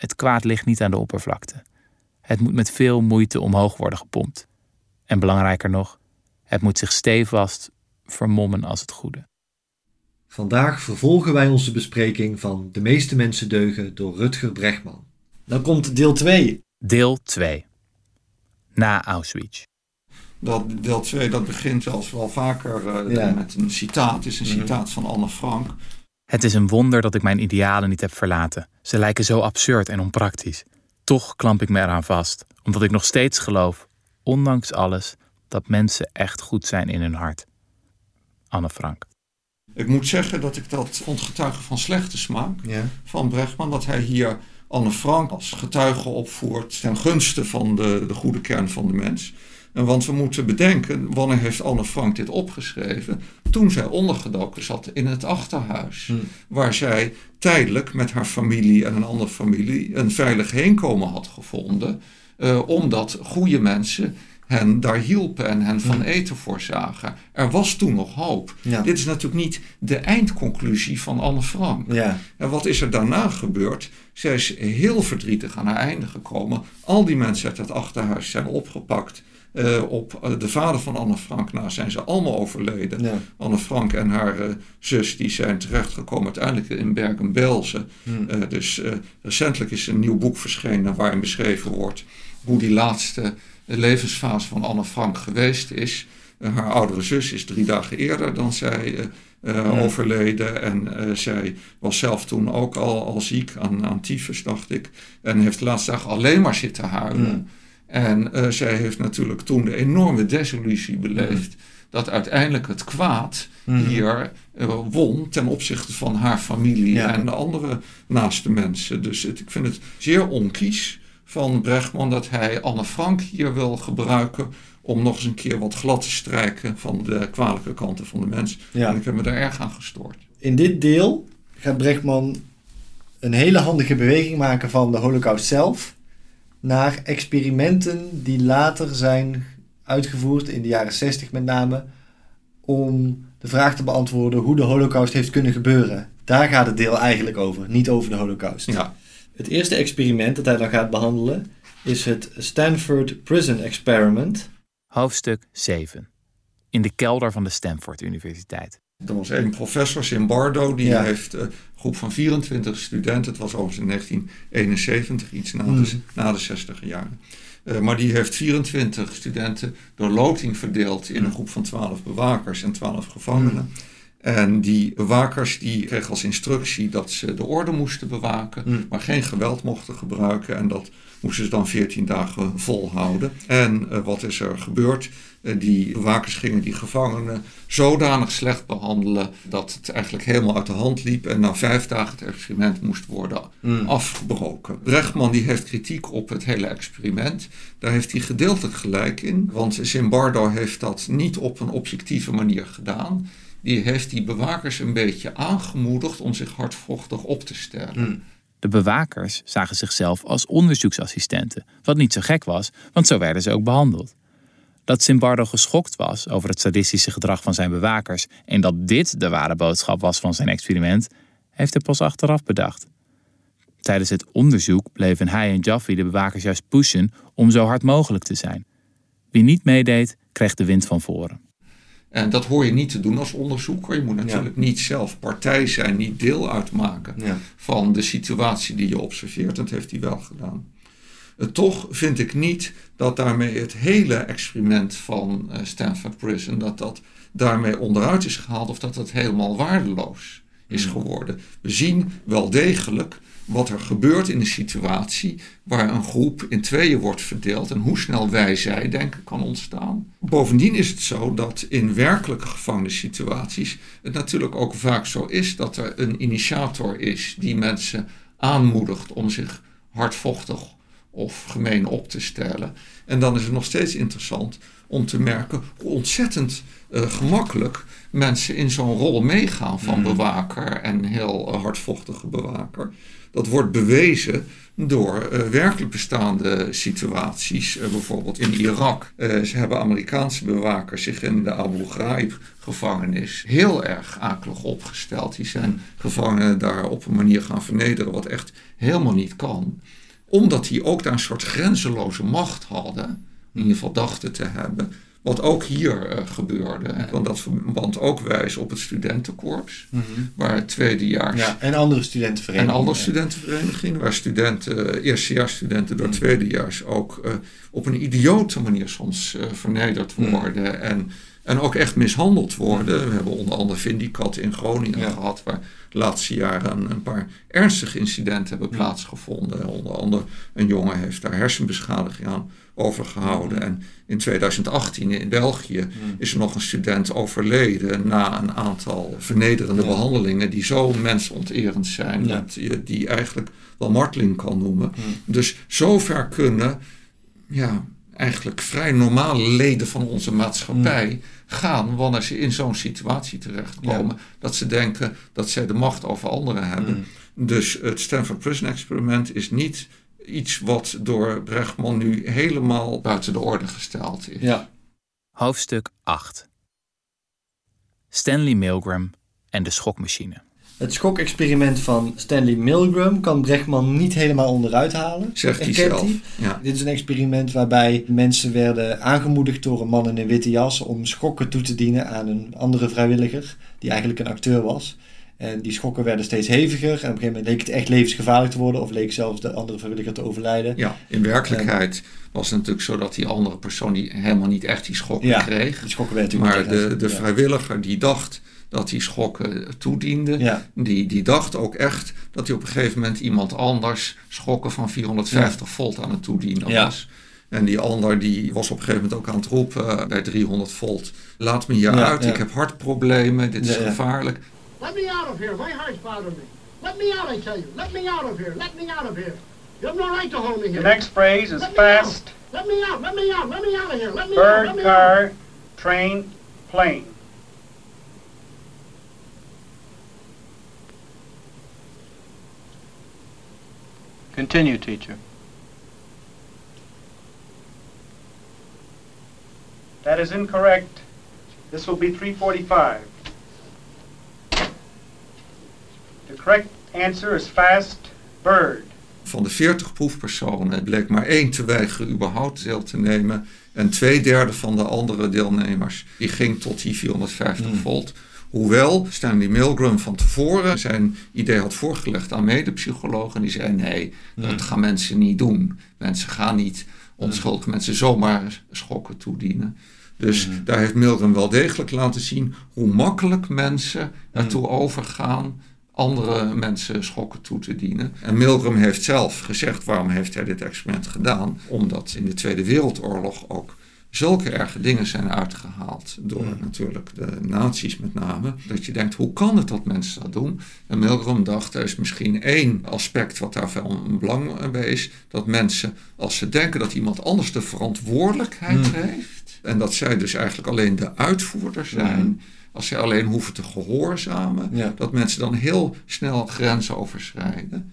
Het kwaad ligt niet aan de oppervlakte. Het moet met veel moeite omhoog worden gepompt. En belangrijker nog, het moet zich stevast vermommen als het goede. Vandaag vervolgen wij onze bespreking van De meeste mensen deugen door Rutger Bregman. Dan komt deel 2. Deel 2. Na Auschwitz. Dat deel 2 dat begint zelfs wel vaker eh, Ja. met een citaat. Het is een citaat van Anne Frank. Het is een wonder dat ik mijn idealen niet heb verlaten. Ze lijken zo absurd en onpraktisch. Toch klamp ik me eraan vast, omdat ik nog steeds geloof, ondanks alles, dat mensen echt goed zijn in hun hart. Anne Frank. Ik moet zeggen dat ik dat vond getuigen van slechte smaak Ja. van Brechtman. Dat hij hier Anne Frank als getuige opvoert ten gunste van de, de goede kern van de mens. En want we moeten bedenken, wanneer heeft Anne Frank dit opgeschreven? Toen zij ondergedoken zat in het achterhuis. Hm. Waar zij tijdelijk met haar familie en een andere familie een veilig heenkomen had gevonden. eh, omdat goede mensen hen daar hielpen en hen van Hm. eten voorzagen. Er was toen nog hoop. Ja. Dit is natuurlijk niet de eindconclusie van Anne Frank. Ja. En wat is er daarna gebeurd? Zij is heel verdrietig aan haar einde gekomen. Al die mensen uit het achterhuis zijn opgepakt. Eh, op eh, de vader van Anne Frank na zijn ze allemaal overleden. Ja. Anne Frank en haar eh, zus die zijn terechtgekomen uiteindelijk in Bergen-Belsen. Hm. Eh, dus recentelijk is een nieuw boek verschenen waarin beschreven wordt hoe die laatste levensfase van Anne Frank geweest is. Haar oudere zus is drie dagen eerder dan zij Ja. overleden. En zij was zelf toen ook al, al ziek aan, aan tyfus, dacht ik. En heeft de laatste dagen alleen maar zitten huilen. Mm. En eh, zij heeft natuurlijk toen de enorme desillusie beleefd. Dat uiteindelijk het kwaad Mhm. hier eh, won ten opzichte van haar familie Ja. en de andere naaste mensen. Dus het, ik vind het zeer onkies van Brechtman dat hij Anne Frank hier wil gebruiken om nog eens een keer wat glad te strijken van de kwalijke kanten van de mens. Ja. En ik heb me daar erg aan gestoord. In dit deel gaat Brechtman een hele handige beweging maken van de Holocaust zelf naar experimenten die later zijn uitgevoerd, in de jaren 60 met name, om de vraag te beantwoorden hoe de Holocaust heeft kunnen gebeuren. Daar gaat het deel eigenlijk over, niet over de Holocaust. Ja, Het eerste experiment dat hij dan gaat behandelen is het Stanford Prison Experiment. Hoofdstuk 7. In de kelder van de Stanford Universiteit. er was één professor, Zimbardo, die Ja. heeft eh, een groep van 24 studenten, het was overigens in 1971, iets na, Hmm. de, na de 60 jaren. Eh, maar die heeft 24 studenten door loting verdeeld in een groep van 12 bewakers en 12 gevangenen. En die bewakers die kregen als instructie dat ze de orde moesten bewaken, Mm. maar geen geweld mochten gebruiken. En dat moesten ze dan 14 dagen volhouden. En eh, wat is er gebeurd? Eh, die bewakers gingen die gevangenen zodanig slecht behandelen dat het eigenlijk helemaal uit de hand liep. En na vijf dagen het experiment moest worden Mm. afgebroken. Brechtman die heeft kritiek op het hele experiment. Daar heeft hij gedeeltelijk gelijk in. Want Zimbardo heeft dat niet op een objectieve manier gedaan. Die heeft die bewakers een beetje aangemoedigd om zich hardvochtig op te stellen. Mm. De bewakers zagen zichzelf als onderzoeksassistenten, wat niet zo gek was, want zo werden ze ook behandeld. Dat Zimbardo geschokt was over het sadistische gedrag van zijn bewakers en dat dit de ware boodschap was van zijn experiment, heeft hij pas achteraf bedacht. Tijdens het onderzoek bleven hij en Jaffe de bewakers juist pushen om zo hard mogelijk te zijn. Wie niet meedeed, kreeg de wind van voren. En dat hoor je niet te doen als onderzoeker. Je moet natuurlijk niet zelf partij zijn, niet deel uitmaken Ja. van de situatie die je observeert. Dat heeft hij wel gedaan. Eh, toch vind ik niet dat daarmee het hele experiment van eh, Stanford Prison, dat dat daarmee onderuit is gehaald of dat het helemaal waardeloos is geworden. We zien wel degelijk wat er gebeurt in een situatie waar een groep in tweeën wordt verdeeld en hoe snel wij-zij denken kan ontstaan. Bovendien is het zo dat in werkelijke gevangenissituaties het natuurlijk ook vaak zo is dat er een initiator is die mensen aanmoedigt om zich hardvochtig of gemeen op te stellen. En dan is het nog steeds interessant om te merken hoe ontzettend eh, gemakkelijk mensen in zo'n rol meegaan van bewaker en heel eh, hardvochtige bewaker. Dat wordt bewezen door uh, werkelijk bestaande situaties. Bijvoorbeeld in Irak. Ze hebben Amerikaanse bewakers zich in de Abu Ghraib gevangenis heel erg akelig opgesteld. Die zijn gevangenen daar op een manier gaan vernederen wat echt helemaal niet kan. Omdat die ook daar een soort grenzeloze macht hadden. In ieder geval dachten te hebben. Wat ook hier uh, gebeurde. Want dat verband ook wijs op het studentenkorps. Mm -hmm. Waar tweedejaars... Ja, en andere studentenverenigingen. En andere studentenverenigingen. Waar studenten, uh, eerstejaarsstudenten door mm -hmm. tweedejaars ook uh, op een idiote manier soms vernederd worden. Mm -hmm. En, en ook echt mishandeld worden. We hebben onder andere Vindicat in Groningen ja. gehad. Waar de laatste jaren een, een, paar ernstige incidenten hebben plaatsgevonden. Onder andere een jongen heeft daar hersenbeschadiging aan overgehouden. En in 2018 in België is er nog een student overleden na een aantal vernederende behandelingen die zo mensonterend zijn dat je die eigenlijk wel marteling kan noemen. Dus zover kunnen ja, eigenlijk vrij normale leden van onze maatschappij gaan wanneer ze in zo'n situatie terechtkomen. Dat ze denken dat zij de macht over anderen hebben. Dus het Stanford Prison Experiment is niet iets wat door Brechtman nu helemaal buiten de orde gesteld is. Ja. Hoofdstuk 8 Stanley Milgram en de schokmachine. Het schokexperiment van Stanley Milgram kan Brechtman niet helemaal onderuit halen. Zegt hij zelf. Ja. Dit is een experiment waarbij mensen werden aangemoedigd door een man in een witte jas om schokken toe te dienen aan een andere vrijwilliger, die eigenlijk een acteur was. En die schokken werden steeds heviger. En op een gegeven moment leek het echt levensgevaarlijk te worden. Of leek zelfs de andere vrijwilliger te overlijden. Ja, in werkelijkheid en, was het natuurlijk zo dat die andere persoon die helemaal niet echt die schokken ja, kreeg. Die schokken werden maar de, de vrijwilliger die dacht dat die schokken toediende. Ja. Die, die dacht ook echt dat hij op een gegeven moment iemand anders schokken van 450 volt aan het toedienen was. En die ander die was op een gegeven moment ook aan het roepen bij 300 volt. Laat me hier uit, ik heb hartproblemen, dit is gevaarlijk. Let me out of here. My heart's bothering me. Let me out, I tell you. Let me out of here. Let me out of here. You have no right to hold me here. The next phrase is let fast. Me let me out. Let me out. Let me out of here. Let me Bird, out. Let me car, out. train, plane. Continue, teacher. That is incorrect. This will be 345. The correct answer is fast bird. Van de 40 proefpersonen bleek maar één te weigeren überhaupt deel te nemen. En twee derde van de andere deelnemers die ging tot die 450 Hmm. volt. Hoewel Stanley Milgram van tevoren zijn idee had voorgelegd aan medepsychologen. En die zei nee, dat gaan mensen niet doen. Mensen gaan niet onschuldige mensen zomaar schokken toedienen. Dus daar heeft Milgram wel degelijk laten zien hoe makkelijk mensen ertoe overgaan andere mensen schokken toe te dienen. En Milgram heeft zelf gezegd waarom heeft hij dit experiment gedaan. Omdat in de Tweede Wereldoorlog ook zulke erge dingen zijn uitgehaald. Door natuurlijk de nazi's met name. Dat je denkt, hoe kan het dat mensen dat doen? En Milgram dacht, er is misschien één aspect wat daar van belang bij is. Dat mensen, als ze denken dat iemand anders de verantwoordelijkheid heeft. En dat zij dus eigenlijk alleen de uitvoerder zijn als zij alleen hoeven te gehoorzamen, dat mensen dan heel snel grenzen overschrijden.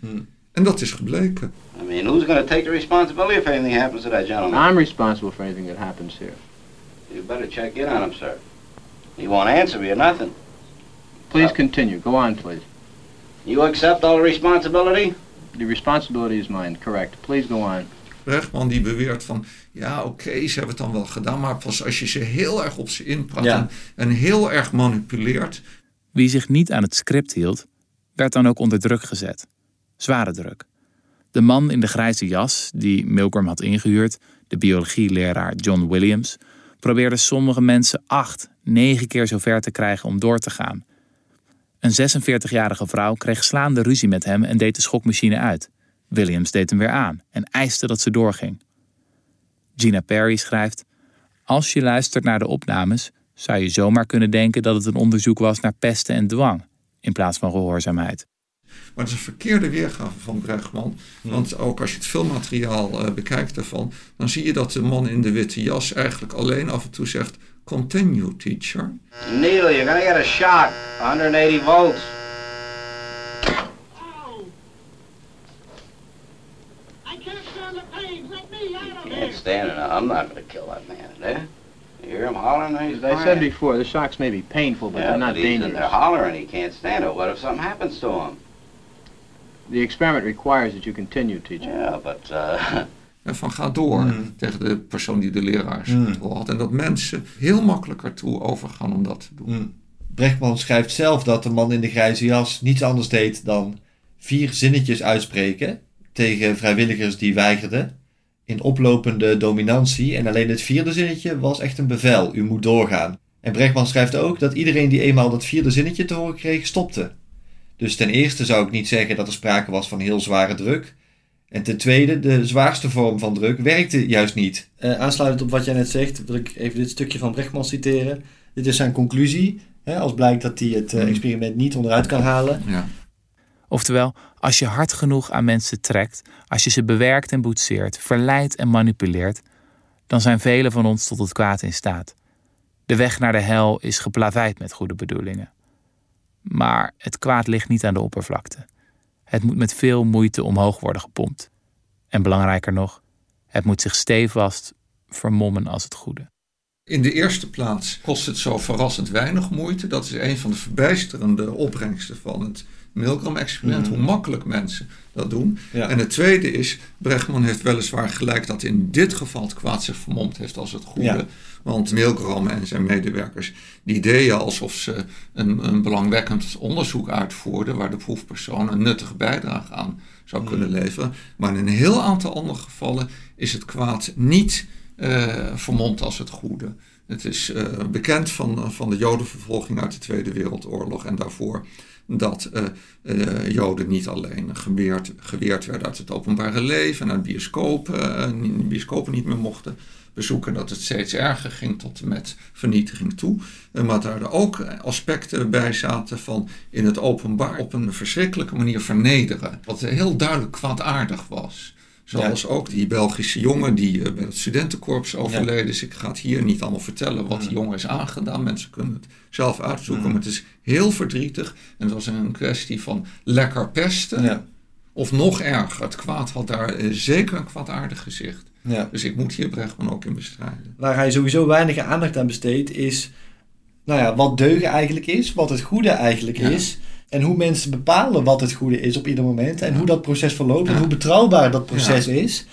En dat is gebleken. I mean, who's going to take the responsibility if anything happens to that gentleman? I'm responsible for anything that happens here. You better check in on him, sir. He won't answer me or nothing. Please continue. Go on, please. You accept all the responsibility? The responsibility is mine, correct. Please go on. Rechtman die beweert van, ja oké, ze hebben het dan wel gedaan, maar pas als je ze heel erg op ze inpraat Ja. en, en heel erg manipuleert, Wie zich niet aan het script hield, werd dan ook onder druk gezet. Zware druk. De man in de grijze jas, die Milgram had ingehuurd, de biologieleraar John Williams, probeerde sommige mensen acht, negen keer zo ver te krijgen om door te gaan. Een 46-jarige vrouw kreeg slaande ruzie met hem en deed de schokmachine uit. Williams deed hem weer aan en eiste dat ze doorging. Gina Perry schrijft: Als je luistert naar de opnames, zou je zomaar kunnen denken dat het een onderzoek was naar pesten en dwang, in plaats van gehoorzaamheid. Maar het is een verkeerde weergave van Bregman. Want ook als je het filmmateriaal eh, bekijkt daarvan, dan zie je dat de man in de witte jas eigenlijk alleen af en toe zegt: Continue, teacher. Needle, you're to get a shock. 180 volts. on the planes. Let me out of Can't here. stand it. I'm not going to kill that man today. You hear him hollering? He's As I said before, the shocks may be painful, but yeah, they're not but he's in there dangerous. hollering. He can't stand it. What if something happens to him? The experiment requires that you continue, teacher. Yeah, but uh, En van ga door Mm. tegen de persoon die de Mm. leraarsrol had. En dat mensen heel makkelijk ertoe overgaan om dat te doen. Mm. Brechtman schrijft zelf dat de man in de grijze jas niets anders deed dan vier zinnetjes uitspreken tegen vrijwilligers die weigerden. In oplopende dominantie. En alleen het vierde zinnetje was echt een bevel. U moet doorgaan. En Brechtman schrijft ook dat iedereen die eenmaal dat vierde zinnetje te horen kreeg, stopte. Dus ten eerste zou ik niet zeggen dat er sprake was van heel zware druk. En ten tweede, de zwaarste vorm van druk werkte juist niet. Eh, aansluitend op wat jij net zegt, wil ik even dit stukje van Brechtman citeren. Dit is zijn conclusie. Hè, als blijkt dat hij het eh, Mm. experiment niet onderuit kan halen. Ja. Oftewel, als je hard genoeg aan mensen trekt, als je ze bewerkt en boetseert, verleidt en manipuleert, dan zijn velen van ons tot het kwaad in staat. De weg naar de hel is geplaveid met goede bedoelingen. Maar het kwaad ligt niet aan de oppervlakte. Het moet met veel moeite omhoog worden gepompt. En belangrijker nog, het moet zich stevast vermommen als het goede. In de eerste plaats kost het zo verrassend weinig moeite. Dat is een van de verbijsterende opbrengsten van het Milgram-experiment. Mhm. Hoe makkelijk mensen dat doen. Ja. En het tweede is, Brechtman heeft weliswaar gelijk dat in dit geval het kwaad zich vermomd heeft als het goede. Ja. Want Milgram en zijn medewerkers, die deden alsof ze een, een belangwekkend onderzoek uitvoerden waar de proefpersoon een nuttige bijdrage aan zou Mhm. kunnen leveren. Maar in een heel aantal andere gevallen is het kwaad niet eh, vermomd als het goede. Het is eh, bekend van, van de Jodenvervolging uit de Tweede Wereldoorlog en daarvoor dat eh, eh, Joden niet alleen geweerd, geweerd werden uit het openbare leven en uit bioscopen, eh, bioscopen niet meer mochten bezoeken, dat het steeds erger ging tot en met vernietiging toe. Maar daar er ook aspecten bij zaten van in het openbaar op een verschrikkelijke manier vernederen, wat heel duidelijk kwaadaardig was. Zoals ook die Belgische jongen die eh, bij het studentenkorps overleden is. Ik ga het hier niet allemaal vertellen wat die jongen is aangedaan. Mensen kunnen het zelf uitzoeken. Maar het is heel verdrietig. En het was een kwestie van lekker pesten. Ja. Of nog erger, het kwaad had daar eh, zeker een kwaadaardig gezicht. Ja. Dus ik moet hier Brechtman ook in bestrijden. Waar hij sowieso weinig aandacht aan besteedt, is nou ja, wat deugen eigenlijk is, wat het goede eigenlijk Ja. is. En hoe mensen bepalen wat het goede is op ieder moment. En Ja. hoe dat proces verloopt en hoe betrouwbaar dat proces is.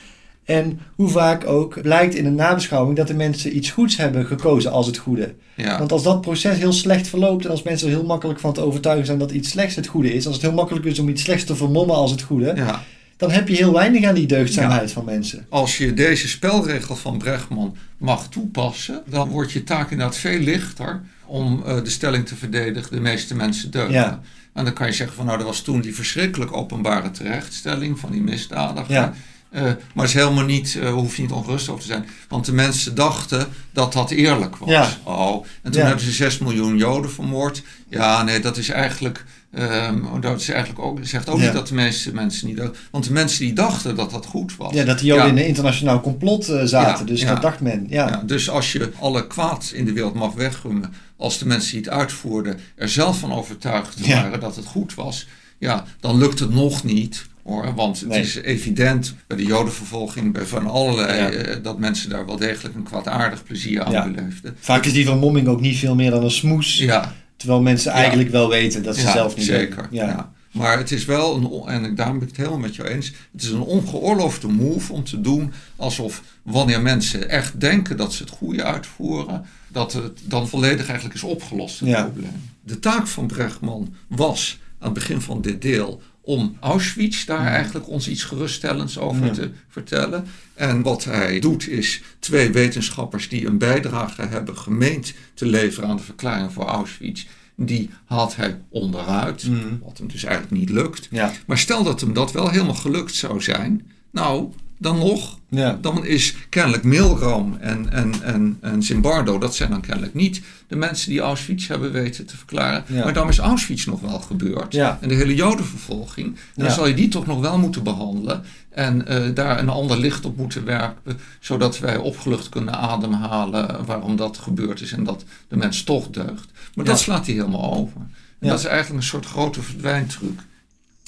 En hoe vaak ook blijkt in een nabeschouwing dat de mensen iets goeds hebben gekozen als het goede. Want als dat proces heel slecht verloopt en als mensen er heel makkelijk van te overtuigen zijn dat iets slechts het goede is, als het heel makkelijk is om iets slechts te vermommen als het goede, ja. Dan heb je heel weinig aan die deugdzaamheid van mensen. Als je deze spelregel van Brechtman mag toepassen, dan wordt je taak inderdaad veel lichter om eh, de stelling te verdedigen, de meeste mensen deugen. Ja. En dan kan je zeggen van nou, er was toen die verschrikkelijk openbare terechtstelling van die misdadiger. Ja. Eh, maar het is helemaal niet, uh, hoef je niet ongerust over te zijn. Want de mensen dachten dat dat eerlijk was. Ja. Oh, en toen hebben ze 6 miljoen Joden vermoord. Ja, nee, dat is eigenlijk. Ehm, dat is eigenlijk ook, zegt ook Ja. niet dat de meeste mensen niet. Want de mensen die dachten dat dat goed was. Ja, dat die Joden Ja. in een internationaal complot eh, zaten. Ja, dus dat dacht men. Ja. Dus als je alle kwaad in de wereld mag weggummen, als de mensen die het uitvoerden er zelf van overtuigd waren dat het goed was, ja, dan lukt het nog niet. Hoor, want het Nee. is evident bij de jodenvervolging, bij van allerlei, Ja. eh, dat mensen daar wel degelijk een kwaadaardig plezier aan Ja. beleefden. Vaak is die vermomming ook niet veel meer dan een smoes. Ja, Terwijl mensen Ja. eigenlijk wel weten dat ze ja, zelf niet zeker. Ja. Ja. Maar het is wel, een, en daarom ben ik het helemaal met jou eens, het is een ongeoorloofde move om te doen alsof wanneer mensen echt denken dat ze het goede uitvoeren, dat het dan volledig eigenlijk is opgelost, het Ja. probleem. De taak van Brechtman was aan het begin van dit deel om Auschwitz daar eigenlijk ons iets geruststellends over Ja. te vertellen. En wat hij doet is twee wetenschappers die een bijdrage hebben gemeend te leveren aan de verklaring voor Auschwitz. Die haalt hij onderuit, Mhm. wat hem dus eigenlijk niet lukt. Ja. Maar stel dat hem dat wel helemaal gelukt zou zijn, nou, dan nog, Ja. dan is kennelijk Milgram en, en, en, en Zimbardo, dat zijn dan kennelijk niet de mensen die Auschwitz hebben weten te verklaren. Ja. Maar dan is Auschwitz nog wel gebeurd. Ja. En de hele Jodenvervolging. En dan zal je die toch nog wel moeten behandelen. En eh, daar een ander licht op moeten werpen. Zodat wij opgelucht kunnen ademhalen waarom dat gebeurd is. En dat de mens toch deugt. Maar dat slaat hij helemaal over. En dat is eigenlijk een soort grote verdwijntruc.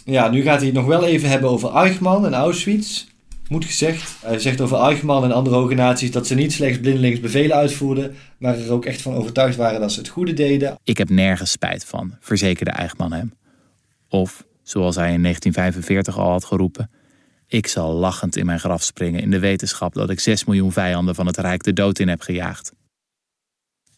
ja, nu gaat hij het nog wel even hebben over Eichmann en Auschwitz. Moet gezegd, hij zegt over Eichmann en andere hoge naties dat ze niet slechts blindelings bevelen uitvoerden, maar er ook echt van overtuigd waren dat ze het goede deden. Ik heb nergens spijt van, verzekerde Eichmann hem. Of, zoals hij in 1945 al had geroepen, ik zal lachend in mijn graf springen in de wetenschap dat ik 6 miljoen vijanden van het Rijk de dood in heb gejaagd.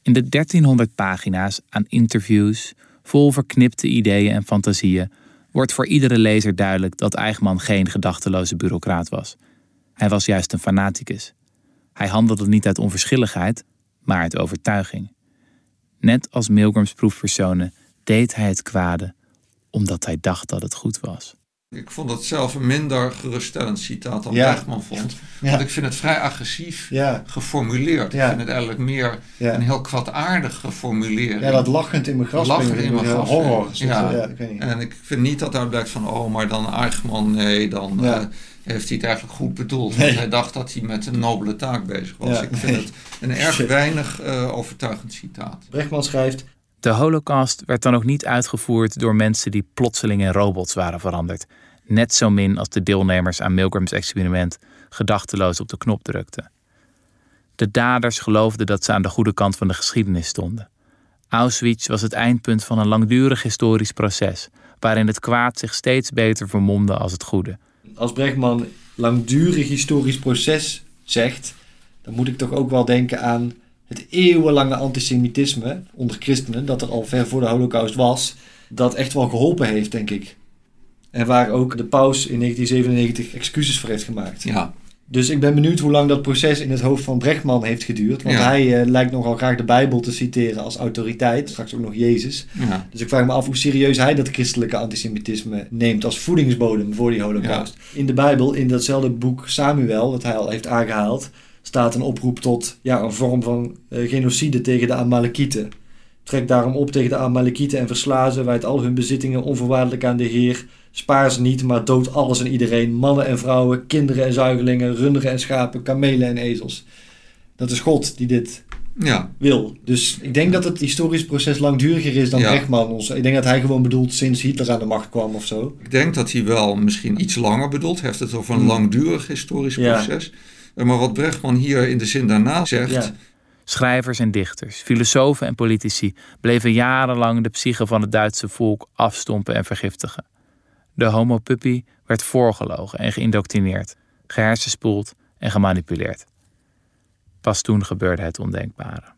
In de 1300 pagina's aan interviews, vol verknipte ideeën en fantasieën, wordt voor iedere lezer duidelijk dat Eichmann geen gedachteloze bureaucraat was. Hij was juist een fanaticus. Hij handelde niet uit onverschilligheid, maar uit overtuiging. Net als Milgrams proefpersonen deed hij het kwade omdat hij dacht dat het goed was. Ik vond het zelf een minder geruststellend citaat dan Ja. Bergman vond. Ja. Want ik vind het vrij agressief Ja, geformuleerd. Ik vind het eigenlijk meer een heel kwaadaardige formulering. ja dat lachend in mijn graf Lachen springen, in mijn graf horror. Ja. Ik weet niet. En ik vind niet dat daar blijkt van, oh, maar dan Eichmann, nee, dan eh, heeft hij het eigenlijk goed bedoeld. Nee. Want hij dacht dat hij met een nobele taak bezig was. Ik vind nee. het een erg weinig eh, overtuigend citaat. Brechtman schrijft, De Holocaust werd dan ook niet uitgevoerd door mensen die plotseling in robots waren veranderd. Net zo min als de deelnemers aan Milgrams experiment gedachteloos op de knop drukten. De daders geloofden dat ze aan de goede kant van de geschiedenis stonden. Auschwitz was het eindpunt van een langdurig historisch proces, waarin het kwaad zich steeds beter vermomde als het goede. als Brechtman langdurig historisch proces zegt, dan moet ik toch ook wel denken aan het eeuwenlange antisemitisme onder christenen, dat er al ver voor de holocaust was, dat echt wel geholpen heeft, denk ik. En waar ook de paus in 1997 excuses voor heeft gemaakt. Ja, Dus ik ben benieuwd hoe lang dat proces in het hoofd van Brechtman heeft geduurd. Want Ja. hij eh, lijkt nogal graag de Bijbel te citeren als autoriteit. Straks ook nog Jezus. ja. Dus ik vraag me af hoe serieus hij dat christelijke antisemitisme neemt als voedingsbodem voor die holocaust. In de Bijbel, in datzelfde boek Samuel, dat hij al heeft aangehaald, staat een oproep tot ja, een vorm van eh, genocide tegen de Amalekieten. Trek daarom op tegen de Amalekieten en versla ze, wijd al hun bezittingen onvoorwaardelijk aan de Heer. Spaar ze niet, maar dood alles en iedereen, mannen en vrouwen, kinderen en zuigelingen, runderen en schapen, kamelen en ezels. Dat is God die dit ja. wil. Dus ik denk dat het historisch proces langduriger is dan Ja. Ons- Ik denk dat hij gewoon bedoelt sinds Hitler aan de macht kwam of zo. Ik denk dat hij wel misschien iets langer bedoelt. Hij heeft het over een Hmm. langdurig historisch proces. Maar wat Brechtman hier in de zin daarna zegt. Schrijvers en dichters, filosofen en politici bleven jarenlang de psyche van het Duitse volk afstompen en vergiftigen. De homo puppy werd voorgelogen en geïndoctrineerd, gehersenspoeld en gemanipuleerd. Pas toen gebeurde het ondenkbare.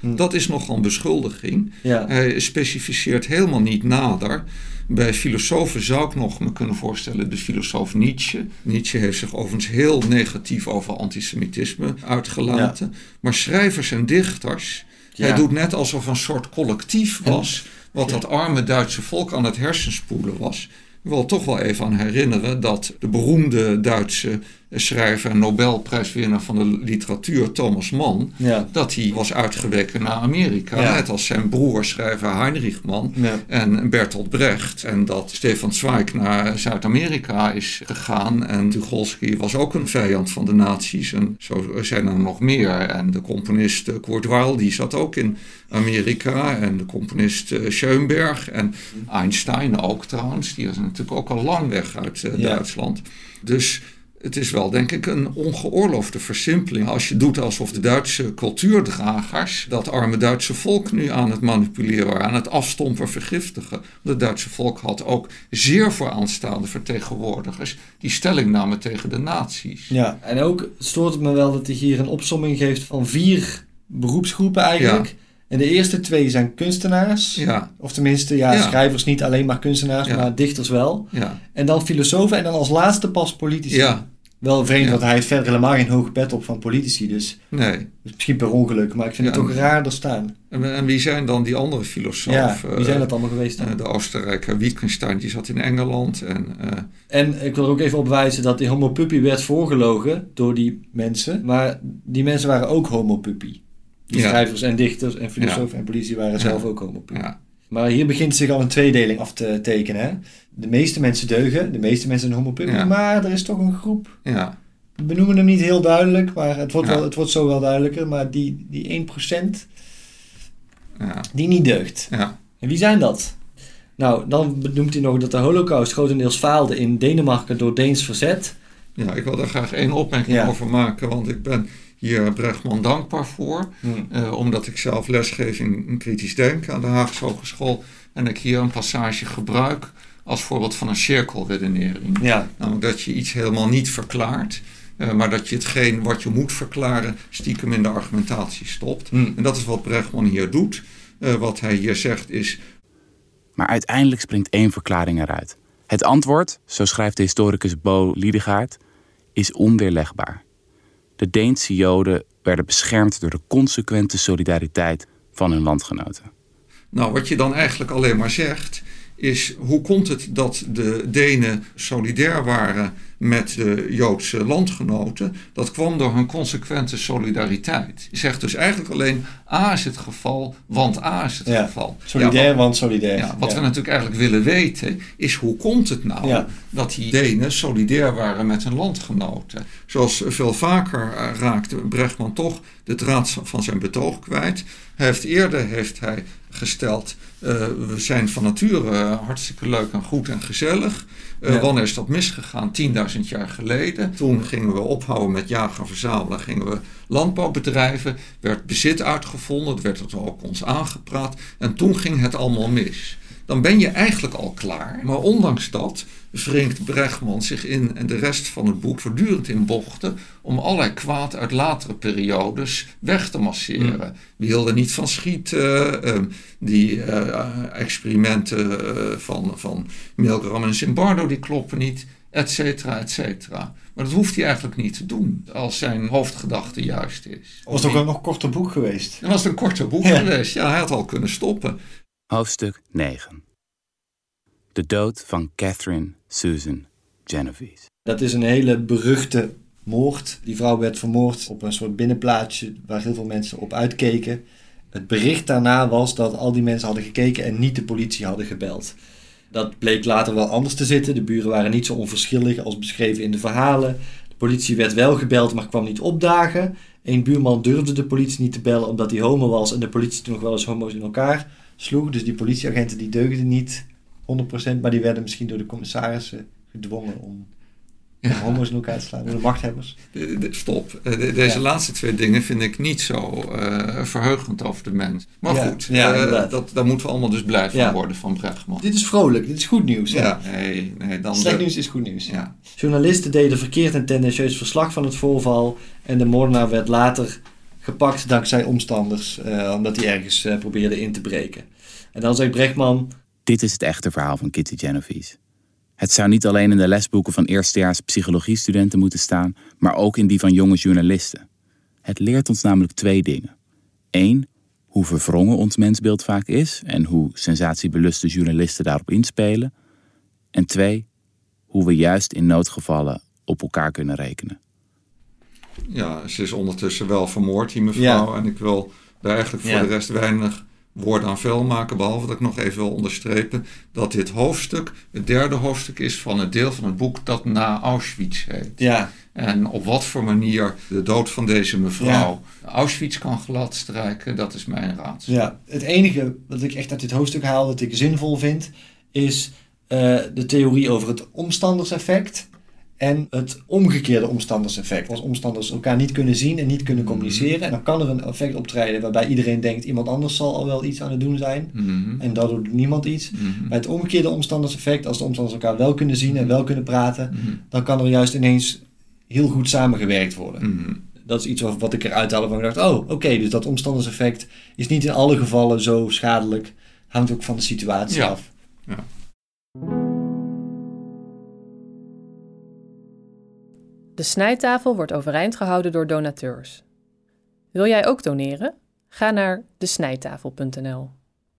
Dat is nogal een beschuldiging. Ja. Hij specificeert helemaal niet nader. Bij filosofen zou ik nog me kunnen voorstellen de filosoof Nietzsche. Nietzsche heeft zich overigens heel negatief over antisemitisme uitgelaten. Maar schrijvers en dichters, Ja. hij doet net alsof een soort collectief was, wat dat arme Duitse volk aan het hersenspoelen was. Ik wil toch wel even aan herinneren dat de beroemde Duitse schrijver en Nobelprijswinnaar van de literatuur Thomas Mann, Ja. dat hij was uitgeweken naar Amerika, Ja. net als zijn broer schrijver Heinrich Mann Ja. en Bertolt Brecht. En dat Stefan Zweig naar Zuid-Amerika is gegaan. En Tucholsky was ook een vijand van de nazi's. En zo zijn er nog meer. En de componist eh, Kurt Weill, die zat ook in Amerika. En de componist eh, Schoenberg. En Einstein ook trouwens. Die is natuurlijk ook al lang weg uit eh. Duitsland. Dus het is wel, denk ik, een ongeoorloofde versimpeling. Als je doet alsof de Duitse cultuurdragers dat arme Duitse volk nu aan het manipuleren waren, aan het afstompen, vergiftigen. Het Duitse volk had ook zeer vooraanstaande vertegenwoordigers die stelling namen tegen de nazi's. ja. En ook stoort het me wel dat hij hier een opsomming geeft van vier beroepsgroepen eigenlijk. En de eerste twee zijn kunstenaars. Ja, Of tenminste, ja, Ja. schrijvers niet alleen maar kunstenaars, Ja. maar dichters wel. ja, En dan filosofen en dan als laatste pas politici. ja, Wel vreemd, want hij heeft verder helemaal geen hoge pet op van politici. Dus nee. misschien per ongeluk, maar ik vind het toch en- raar er staan. En, en wie zijn dan die andere filosofen? ja, wie zijn dat allemaal geweest dan? Eh, de Oostenrijker Wittgenstein, die zat in Engeland. En, eh, En ik wil er ook even op wijzen dat die homo puppy werd voorgelogen door die mensen. Maar die mensen waren ook homo puppy. Die schrijvers en dichters en filosofen en politici waren zelf ook homo puppy. ja, Maar hier begint zich al een tweedeling af te tekenen. Hè? De meeste mensen deugen, de meeste mensen zijn homo puppy. Ja. Maar er is toch een groep. ja, We benoemen hem niet heel duidelijk, maar het wordt, wel, het wordt zo wel duidelijker. Maar die, die 1% ja, die niet deugt. ja, En wie zijn dat? Nou, dan benoemt hij nog dat de holocaust grotendeels faalde in Denemarken door Deens verzet. Ja, ik wil daar graag één opmerking Ja. over maken, want ik ben hier Brechtman dankbaar voor. Hmm. eh, omdat ik zelf lesgeef in in kritisch denken aan de Haagse Hogeschool. En ik hier een passage gebruik als voorbeeld van een cirkelredenering. Ja, Namelijk dat je iets helemaal niet verklaart, eh, maar dat je hetgeen wat je moet verklaren stiekem in de argumentatie stopt. Hmm. En dat is wat Brechtman hier doet. Eh, wat hij hier zegt is, Maar uiteindelijk springt één verklaring eruit. Het antwoord, zo schrijft de historicus Bo Liedegaard, is onweerlegbaar. De Deense Joden werden beschermd door de consequente solidariteit van hun landgenoten. Nou, wat je dan eigenlijk alleen maar zegt, is hoe komt het dat de Denen solidair waren met de Joodse landgenoten? Dat kwam door hun consequente solidariteit. Je zegt dus eigenlijk alleen A is het geval, want A is het Ja. geval. solidair, Ja, wat, want solidair. ja, wat we natuurlijk eigenlijk willen weten, is hoe komt het nou dat die Denen solidair waren met hun landgenoten? Zoals veel vaker eh, raakte Brechtman toch de draad van zijn betoog kwijt. Hij heeft eerder heeft hij gesteld, eh, we zijn van nature eh, hartstikke leuk en goed en gezellig. Eh, Ja. Wanneer is dat misgegaan? 10.000 jaar geleden. Toen gingen we ophouden met jagen en verzamelen. Gingen we landbouw bedrijven. Werd bezit uitgevonden. Werd het ook ons aangepraat. En toen ging het allemaal mis. Dan ben je eigenlijk al klaar. Maar ondanks dat wringt Brechtman zich in en de rest van het boek voortdurend in bochten om allerlei kwaad uit latere periodes weg te masseren. We hielden niet van schieten, ehm, die eh, experimenten eh, van, van Milgram en Zimbardo die kloppen niet, et cetera, et cetera. Maar dat hoeft hij eigenlijk niet te doen als zijn hoofdgedachte juist is. Was het ook een nog korter boek geweest? Dan was het een korte boek Ja. geweest. Ja, hij had al kunnen stoppen. Hoofdstuk 9. De dood van Catherine Susan Genovese. Dat is een hele beruchte moord. Die vrouw werd vermoord op een soort binnenplaatsje waar heel veel mensen op uitkeken. Het bericht daarna was dat al die mensen hadden gekeken en niet de politie hadden gebeld. Dat bleek later wel anders te zitten. De buren waren niet zo onverschillig als beschreven in de verhalen. De politie werd wel gebeld, maar kwam niet opdagen. Een buurman durfde de politie niet te bellen omdat hij homo was en de politie toen nog wel eens homo's in elkaar sloeg. Dus die politieagenten die deugden niet 100%, maar die werden misschien door de commissarissen gedwongen om om homo's in elkaar te slaan, de machthebbers. De- de- Stop. Eh, de- deze Ja. laatste twee dingen vind ik niet zo eh, verheugend over de mens. Maar Ja, goed, ja, eh, dat, daar moeten we allemaal dus blij van Ja. worden van Brechtman. Dit is vrolijk, dit is goed nieuws. Ja, nee, nee, dan Slecht de- nieuws is goed nieuws. Ja. Journalisten deden verkeerd en tendentieus verslag van het voorval. En de moordenaar werd later gepakt dankzij omstanders, eh, omdat hij ergens probeerde in te breken. En dan zegt Brechtman, Dit is het echte verhaal van Kitty Genovese. Het zou niet alleen in de lesboeken van eerstejaars psychologiestudenten moeten staan, maar ook in die van jonge journalisten. Het leert ons namelijk twee dingen. Eén, hoe verwrongen ons mensbeeld vaak is en hoe sensatiebeluste journalisten daarop inspelen. En twee, hoe we juist in noodgevallen op elkaar kunnen rekenen. Ja, ze is ondertussen wel vermoord, die mevrouw. Ja. En ik wil daar eigenlijk voor Ja. de rest weinig woorden aan vuil maken. Behalve dat ik nog even wil onderstrepen dat dit hoofdstuk het derde hoofdstuk is van het deel van het boek dat na Auschwitz heet. ja, En op wat voor manier de dood van deze mevrouw Auschwitz kan gladstrijken, dat is mijn raadsel. ja, het enige wat ik echt uit dit hoofdstuk haal, dat ik zinvol vind, is eh, de theorie over het omstanderseffect en het omgekeerde omstanderseffect. Als omstanders elkaar niet kunnen zien en niet kunnen communiceren, dan kan er een effect optreden waarbij iedereen denkt iemand anders zal al wel iets aan het doen zijn. Mhm. En daardoor doet niemand iets. Mhm. Bij het omgekeerde omstanderseffect, als de omstanders elkaar wel kunnen zien en wel kunnen praten, Mhm. dan kan er juist ineens heel goed samengewerkt worden. Mhm. Dat is iets wat, wat ik eruit haalde waarvan ik dacht, oh, oké, dus dat omstanderseffect is niet in alle gevallen zo schadelijk. Hangt ook van de situatie Ja. af. Ja. De snijtafel wordt overeind gehouden door donateurs. Wil jij ook doneren? Ga naar desnijtafel.nl.